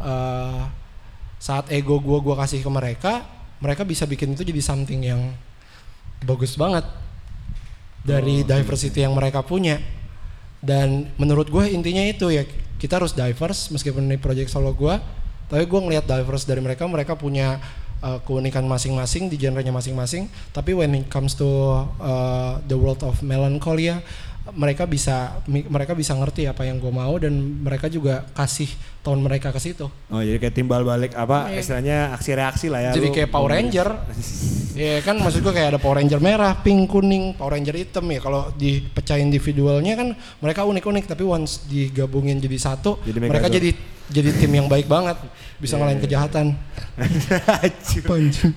Speaker 2: uh, saat ego gue gue kasih ke mereka mereka bisa bikin itu jadi something yang bagus banget dari diversity yang mereka punya. Dan menurut gue intinya itu ya kita harus diverse meskipun ini project solo gue tapi gue ngelihat diverse dari mereka mereka punya uh, keunikan masing-masing di genrenya masing-masing. Tapi when it comes to uh, the world of melancholia mereka bisa mereka bisa ngerti apa yang gue mau dan mereka juga kasih tone mereka ke situ
Speaker 1: Oh jadi kayak timbal balik apa
Speaker 2: Iya.
Speaker 1: istilahnya aksi reaksi lah ya.
Speaker 2: jadi
Speaker 1: Lu
Speaker 2: kayak Power Ranger ya kan maksud gue kayak ada Power Ranger merah pink kuning Power Ranger hitam ya kalau dipecahin individualnya kan mereka unik-unik tapi once digabungin jadi satu
Speaker 1: Jadi
Speaker 2: mereka
Speaker 1: Megazord.
Speaker 2: jadi jadi tim yang baik banget bisa ngalahin kejahatan
Speaker 1: Anjir.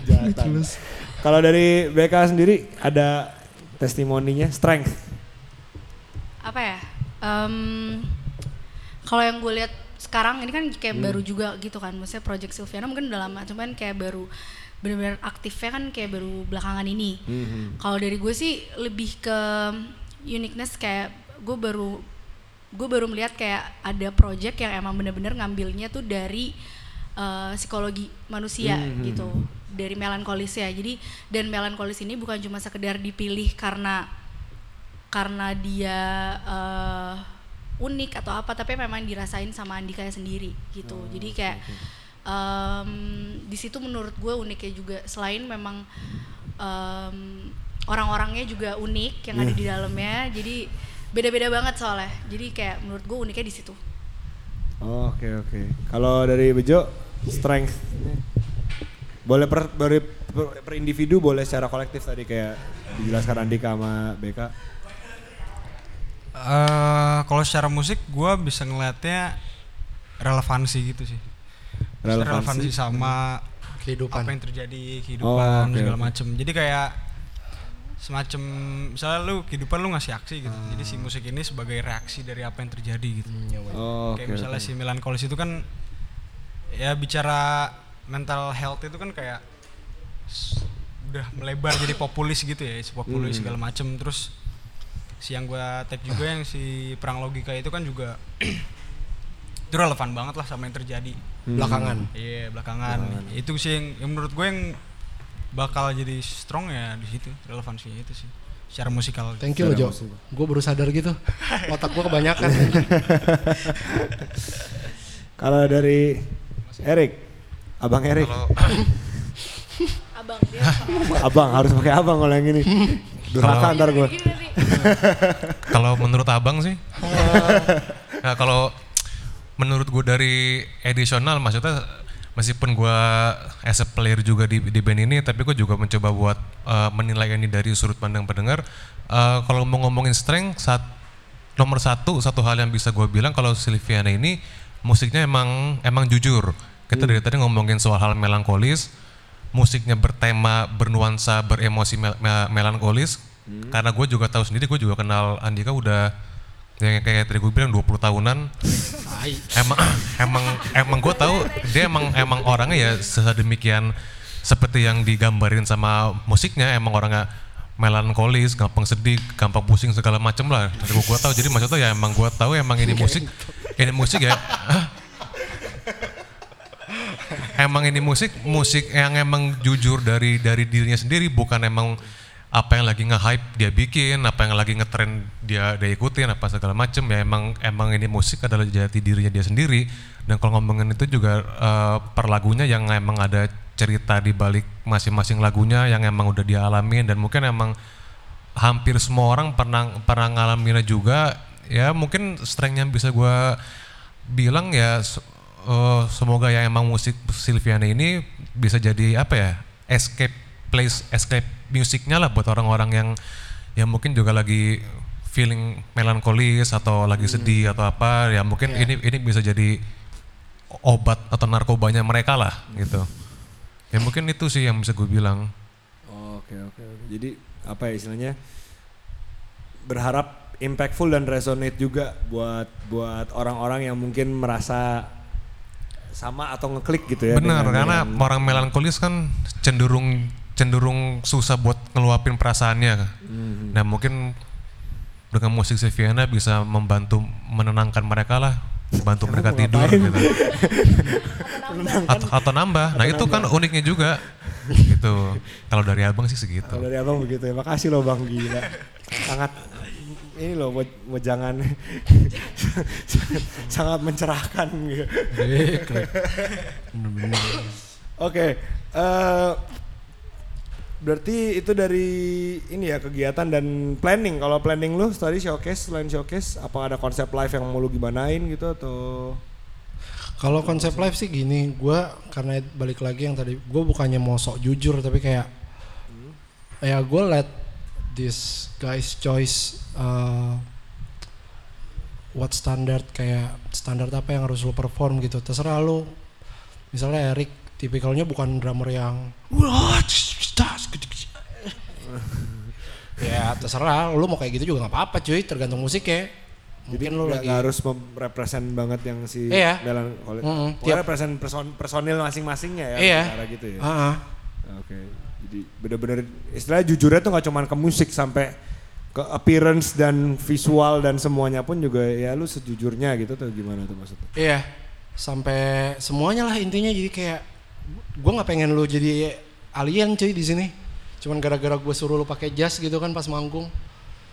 Speaker 1: Kejahatan. Kalau dari BK sendiri ada testimoninya strength.
Speaker 5: apa ya? Em, kalau yang gue lihat sekarang ini kan kayak baru juga gitu kan. Maksudnya project Silviana mungkin udah lama cuman kayak baru benar-benar aktifnya kan kayak baru belakangan ini. Kalau dari gue sih lebih ke uniqueness kayak gue baru gue baru melihat kayak ada project yang emang bener-bener ngambilnya tuh dari eh, psikologi manusia gitu dari melankolis ya. Jadi dan melankolis ini bukan cuma sekedar dipilih karena karena dia eh, unik atau apa tapi memang dirasain sama Andika sendiri gitu. Jadi kayak em, di situ menurut gue uniknya juga selain memang em, orang-orangnya juga unik yang ada di dalamnya jadi beda-beda banget soalnya. Jadi kayak menurut gue uniknya di situ
Speaker 1: Oke oke. Kalau dari Bejo strength. Boleh per, boleh per, per individu boleh secara kolektif tadi kayak dijelaskan Andika sama BK.
Speaker 4: Eh, kalau secara musik gue bisa ngelihatnya relevansi gitu sih.
Speaker 1: Relevansi.
Speaker 4: Relevansi sama
Speaker 2: kehidupan
Speaker 4: apa yang terjadi
Speaker 1: Oh,
Speaker 4: kehidupan
Speaker 1: oke,
Speaker 4: segala
Speaker 1: oke.
Speaker 4: macem. Jadi kayak semacam misalnya lu kehidupan lu ngasih aksi gitu. Jadi si musik ini sebagai reaksi dari apa yang terjadi gitu.
Speaker 1: Oh,
Speaker 4: kayak
Speaker 1: oke,
Speaker 4: misalnya
Speaker 1: oke.
Speaker 4: si melankolis itu kan ya bicara mental health itu kan kayak udah melebar jadi populis gitu ya, populis
Speaker 1: Hmm.
Speaker 4: segala macem terus si yang gua tag juga yang si perang logika itu kan juga itu relevan banget lah sama yang terjadi.
Speaker 2: belakangan
Speaker 4: Iya belakangan. Itu sih yang, yang menurut gue yang bakal jadi strong ya di situ relevansinya itu sih secara musikal.
Speaker 2: thank you loh Jo. gue baru sadar gitu. Otak gue kebanyakan.
Speaker 1: Kalau dari Erik, Abang Erik,
Speaker 3: Kalau
Speaker 5: abang dia.
Speaker 1: Abang harus pakai abang kalau yang ini. Durhaka ntar gue.
Speaker 3: Kalau menurut abang sih, nah, kalau menurut gue dari edisional maksudnya meskipun gue as a player juga di, di band ini, tapi gue juga mencoba buat uh, menilai ini dari sudut pandang pendengar. Uh, kalau mau ngomongin strength, saat nomor satu satu hal yang bisa gue bilang kalau Silviana ini musiknya emang emang jujur. Kita dari tadi ngomongin soal hal melankolis, musiknya bertema, bernuansa, beremosi mel mel melankolis. Karena gue juga tahu sendiri, gue juga kenal Andika udah yang kayak tadi gue bilang 20 tahunan. emang emang emang gue tahu dia emang emang orangnya ya sedemikian seperti yang digambarin sama musiknya emang orangnya melankolis, gampang sedih, gampang pusing segala macem lah. Dari gue tahu jadi maksudnya ya emang gue tahu emang ini musik ini musik ya. emang ini musik musik yang emang jujur dari dari dirinya sendiri bukan emang apa yang lagi nge-hype dia bikin, apa yang lagi ngetren dia dia ikutin, apa segala macem ya emang emang ini musik adalah jati dirinya dia sendiri. Dan kalau ngomongin itu juga eh, per lagunya yang emang ada cerita di balik masing-masing lagunya yang emang udah dia alamin. Dan mungkin emang hampir semua orang pernah pernah ngalaminnya juga. Ya mungkin strength yang bisa gue bilang ya eh, semoga ya emang musik Silviana ini bisa jadi apa ya escape place escape musiknya lah buat orang-orang yang yang mungkin juga lagi feeling melankolis atau lagi sedih atau apa ya mungkin ini ini bisa jadi obat atau narkobanya mereka lah gitu ya mungkin itu sih yang bisa gue bilang
Speaker 1: Oke oke oke. Jadi apa ya istilahnya berharap impactful dan resonate juga buat buat orang-orang yang mungkin merasa sama atau ngeklik gitu ya.
Speaker 3: Benar,
Speaker 1: dengan-
Speaker 3: karena
Speaker 1: dengan-
Speaker 3: orang melankolis kan cenderung cenderung susah buat ngeluapin perasaannya.
Speaker 1: Hmm.
Speaker 3: Nah mungkin dengan musik Seviana bisa membantu menenangkan mereka lah, bantu mereka tidur gitu. atau, atau nambah. Nah itu kan uniknya juga. gitu. Kalau dari abang sih segitu.
Speaker 1: Kalau dari abang begitu ya. Makasih loh bang gila. Sangat ini loh mau jangan sangat mencerahkan gitu. Oke, eh, berarti itu dari ini ya kegiatan dan planning. Kalau planning lu tadi showcase, selain showcase, apa ada konsep live yang mau lu gimanain gitu atau?
Speaker 2: Kalau konsep live sih gini, gue karena balik lagi yang tadi, gue bukannya mau sok jujur tapi kayak ya gue let this guys choice uh, what standard kayak standar apa yang harus lo perform gitu. Terserah lo. Misalnya Eric tipikalnya bukan drummer yang ya terserah lo mau kayak gitu juga nggak apa-apa cuy tergantung musik ya
Speaker 1: Jadi
Speaker 2: mungkin
Speaker 1: nggak
Speaker 2: lagi
Speaker 1: harus merepresent banget yang si
Speaker 2: Iya.
Speaker 1: melankolis.
Speaker 2: Mm-mm,
Speaker 1: Pokoknya
Speaker 2: tiap-
Speaker 1: represent person, personil masing-masingnya ya.
Speaker 2: Iya.
Speaker 1: Cara gitu ya.
Speaker 2: Ah, ah.
Speaker 1: Oke, jadi bener-bener istilahnya jujurnya tuh nggak cuman ke musik sampai ke appearance dan visual dan semuanya pun juga ya lu sejujurnya gitu tuh gimana tuh maksudnya?
Speaker 2: Iya, sampai semuanya lah intinya jadi kayak gue nggak pengen lu jadi alien cuy di sini. Cuman gara-gara gue suruh lu pakai jas gitu kan pas manggung.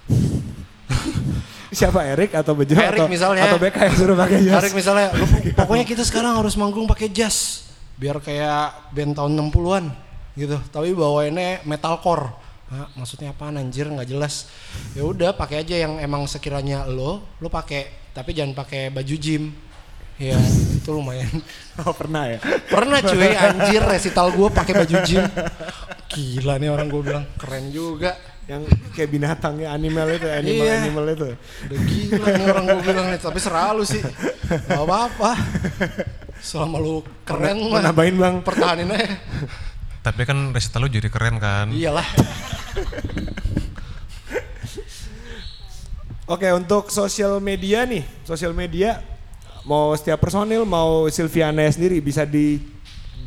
Speaker 1: Siapa Erik atau Bejo
Speaker 2: Erik
Speaker 1: atau
Speaker 2: misalnya.
Speaker 1: atau BK yang suruh pakai jas?
Speaker 2: Tarik misalnya, lu, pokoknya kita sekarang harus manggung pakai jas biar kayak band tahun 60-an gitu. Tapi bawainnya metalcore. Hah, maksudnya apa anjir nggak jelas. Ya udah pakai aja yang emang sekiranya lo, lo pakai tapi jangan pakai baju gym. Ya, itu lumayan.
Speaker 1: Oh pernah ya?
Speaker 2: Pernah cuy anjir resital gue pakai baju gym. Gila nih orang gue bilang keren juga.
Speaker 1: Yang kayak binatangnya animal itu, animal
Speaker 2: Iya.
Speaker 1: animal itu.
Speaker 2: Udah gila nih orang gue bilang nih, tapi seralu sih. Gak apa-apa. Selama lu keren mah
Speaker 1: nambahin bang?
Speaker 2: pertahanin aja.
Speaker 3: Tapi kan resital lu jadi keren kan.
Speaker 2: Iyalah.
Speaker 1: Oke untuk sosial media nih, sosial media mau setiap personil mau Silviana sendiri bisa di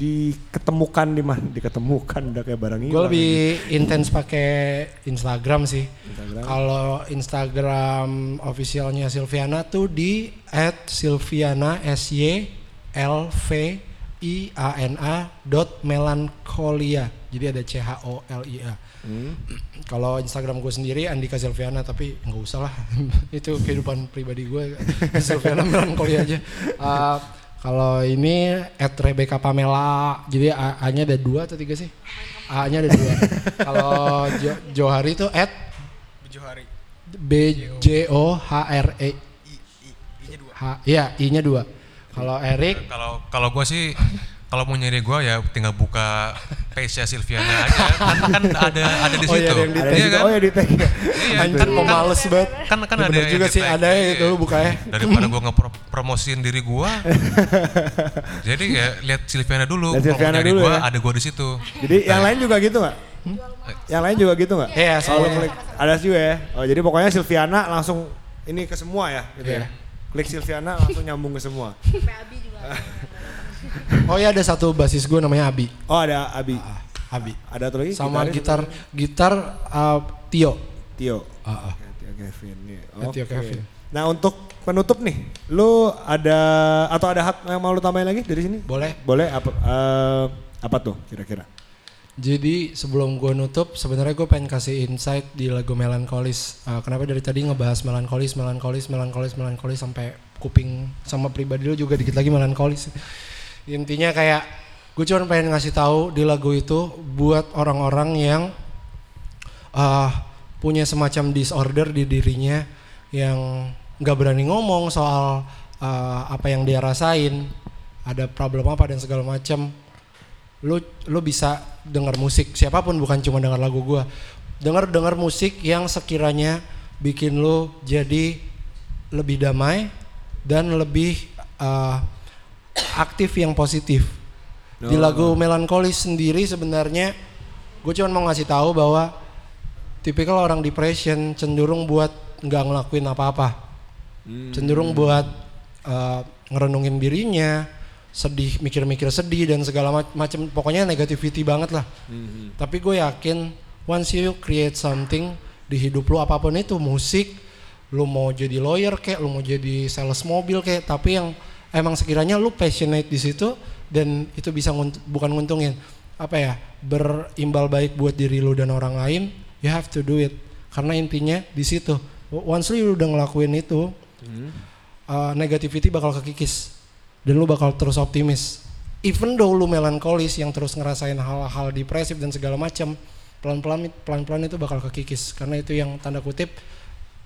Speaker 1: diketemukan di mana? Diketemukan udah kayak barang
Speaker 2: Gue
Speaker 1: hilang
Speaker 2: lebih intens pakai Instagram sih.
Speaker 1: Instagram.
Speaker 2: Kalau Instagram officialnya Silviana tuh di @silviana s y l v i a n a dot melancholia. Jadi ada c h o l i a.
Speaker 1: Hmm.
Speaker 2: Kalau Instagram gue sendiri Andika Silviana tapi nggak usah lah itu kehidupan pribadi gue Silviana melankolia aja. Uh, kalau ini at Rebecca Pamela jadi A- A-nya ada dua atau tiga sih? A-nya ada dua. Kalau Jo- Johari itu at
Speaker 4: Johari.
Speaker 2: B J O H R E H ya I-nya dua. Kalau Erik
Speaker 3: Kalau kalau gue sih kalau mau nyari gue ya tinggal buka page-nya Silviana aja. Kan, kan ada ada di
Speaker 2: Oh,
Speaker 3: situ.
Speaker 2: iya, ada yang di
Speaker 1: Ada
Speaker 3: Iya kan?
Speaker 1: oh ya di tag ya.
Speaker 3: Iya,
Speaker 2: anjir
Speaker 3: kan, kan,
Speaker 2: pemales banget.
Speaker 3: kan, kan
Speaker 2: Ya
Speaker 3: ada yang
Speaker 2: juga sih ada ya
Speaker 3: Iya.
Speaker 2: itu lu bukanya.
Speaker 3: Daripada gue ngepromosiin diri gue. jadi ya lihat Silviana dulu.
Speaker 1: Lihat Silviana
Speaker 3: nyari
Speaker 1: dulu
Speaker 3: gua,
Speaker 1: ya.
Speaker 3: ada gue di situ.
Speaker 1: Jadi yang lain juga gitu nggak? Yang lain juga gitu nggak?
Speaker 2: Iya,
Speaker 1: Oh, klik ada juga ya. Oh jadi pokoknya Silviana langsung ini ke semua ya, gitu
Speaker 2: Iya.
Speaker 1: ya. Klik Silviana langsung nyambung ke semua.
Speaker 2: Oh ya ada satu basis gue namanya Abi.
Speaker 1: Oh ada Abi,
Speaker 2: Abi.
Speaker 1: ada tuh lagi
Speaker 2: Sama gitar gitar uh, Tio.
Speaker 1: Tio.
Speaker 2: Ah.
Speaker 1: Oke, Tio Kevin. iya.
Speaker 2: Ya, Tio. Kevin.
Speaker 1: Nah untuk penutup nih, lu ada atau ada hak yang mau lu tambahin lagi dari sini?
Speaker 2: Boleh.
Speaker 1: Boleh apa? eh, apa tuh kira-kira?
Speaker 2: Jadi sebelum gue nutup, sebenarnya gue pengen kasih insight di lagu Melancholis. Uh, kenapa dari tadi ngebahas Melancholis, Melancholis, Melancholis, Melancholis sampai kuping sama pribadi lu juga dikit lagi Melancholis. Intinya kayak gue cuma pengen ngasih tahu di lagu itu buat orang-orang yang uh, punya semacam disorder di dirinya yang nggak berani ngomong soal uh, apa yang dia rasain, ada problem apa dan segala macam lu lu bisa dengar musik siapa pun bukan cuma dengar lagu gua. Dengar dengar musik yang sekiranya bikin lu jadi lebih damai dan lebih uh, aktif yang positif. Di lagu melankolis sendiri sebenarnya gue cuma mau ngasih tahu bahwa tipikal orang depression cenderung buat nggak ngelakuin apa-apa. Cenderung buat uh, ngerenungin dirinya sedih mikir-mikir sedih dan segala mac- macam pokoknya negativity banget lah. Tapi gue yakin once you create something di hidup lu apa pun itu musik lu mau jadi lawyer kayak lu mau jadi sales mobil kayak tapi yang emang sekiranya lu passionate di situ dan itu bisa ngunt- bukan nguntungin apa ya berimbal baik buat diri lu dan orang lain you have to do it. Karena intinya di situ once lu udah ngelakuin itu uh, negativity bakal kekikis dan lu bakal terus optimis. Even though lu melankolis yang terus ngerasain hal-hal depresif dan segala macam, pelan-pelan pelan-pelan itu bakal kekikis. Karena itu yang tanda kutip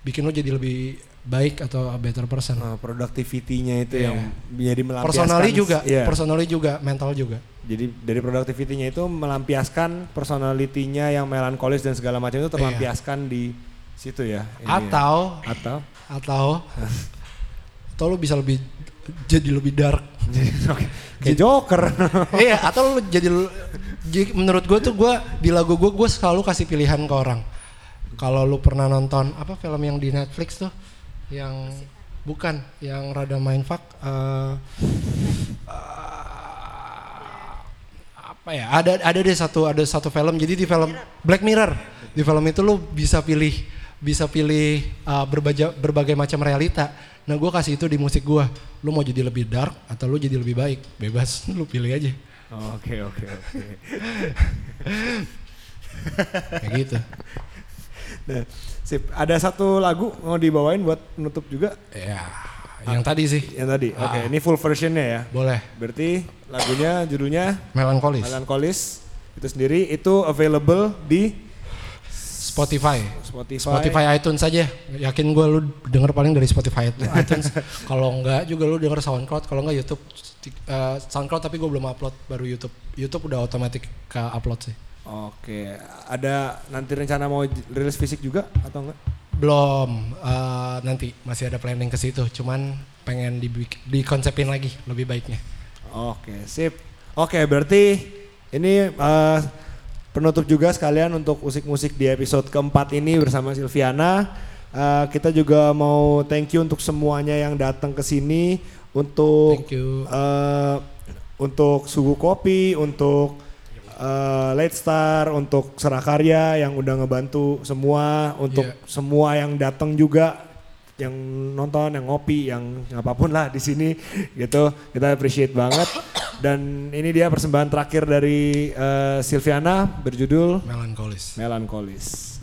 Speaker 2: bikin lu jadi lebih baik atau a better person.
Speaker 1: Uh, productivity-nya itu
Speaker 2: Iya.
Speaker 1: yang menjadi melampiaskan.
Speaker 2: Personally juga,
Speaker 1: Iya.
Speaker 2: personally juga, mental juga.
Speaker 1: Jadi dari productivity-nya itu melampiaskan personality-nya yang melankolis dan segala macam itu terlampiaskan di situ ya. Ini ya.
Speaker 2: Atau
Speaker 1: atau
Speaker 2: atau atau lu bisa lebih jadi lebih dark.
Speaker 1: kayak Joker.
Speaker 2: iya, atau jadi jadi menurut gue tuh gue di lagu gue gue selalu kasih pilihan ke orang. Kalau lu pernah nonton apa film yang di Netflix tuh? Yang bukan yang rada mindfuck eh eh, apa ya? Ada ada deh satu ada satu film. Jadi di film Black Mirror. Di film itu lu bisa pilih bisa pilih uh, berbagai berbagai macam realita. Nah gue kasih itu di musik gue lu mau jadi lebih dark atau lu jadi lebih baik? Bebas lu pilih aja.
Speaker 1: Oke oke oke.
Speaker 2: kayak gitu
Speaker 1: Nah, sip. Ada satu lagu mau dibawain buat nutup juga
Speaker 2: ya yang tadi sih
Speaker 1: yang tadi. Oke, ini full versionnya ya.
Speaker 2: boleh
Speaker 1: Berarti lagunya judulnya
Speaker 2: melankolis
Speaker 1: Melancholis itu sendiri itu available di
Speaker 2: Spotify
Speaker 1: Spotify.
Speaker 2: Spotify iTunes saja. Yakin gue lu denger paling dari Spotify iTunes. kalau enggak juga lu denger SoundCloud, kalau enggak YouTube Eh, SoundCloud tapi gue belum upload baru YouTube. YouTube udah otomatis ke upload sih.
Speaker 1: Oke, ada nanti rencana mau rilis fisik juga atau enggak?
Speaker 2: Belum eh, nanti masih ada planning ke situ. Cuman pengen dikonsepin lagi lebih baiknya.
Speaker 1: Oke, sip. Oke, berarti ini eh, penutup juga sekalian untuk musik-musik di episode keempat ini bersama Silviana. Eh, kita juga mau thank you untuk semuanya yang datang ke sini untuk
Speaker 2: Thank you.
Speaker 1: eh, untuk Sugu Kopi, untuk eh, Late Star, untuk Serakarya yang udah ngebantu semua, untuk
Speaker 2: Iya.
Speaker 1: semua yang datang juga yang nonton, yang ngopi, yang apa pun lah di sini gitu. Kita appreciate banget. Dan ini dia persembahan terakhir dari eh, Silviana berjudul
Speaker 2: Melankolis.
Speaker 1: Melancholis.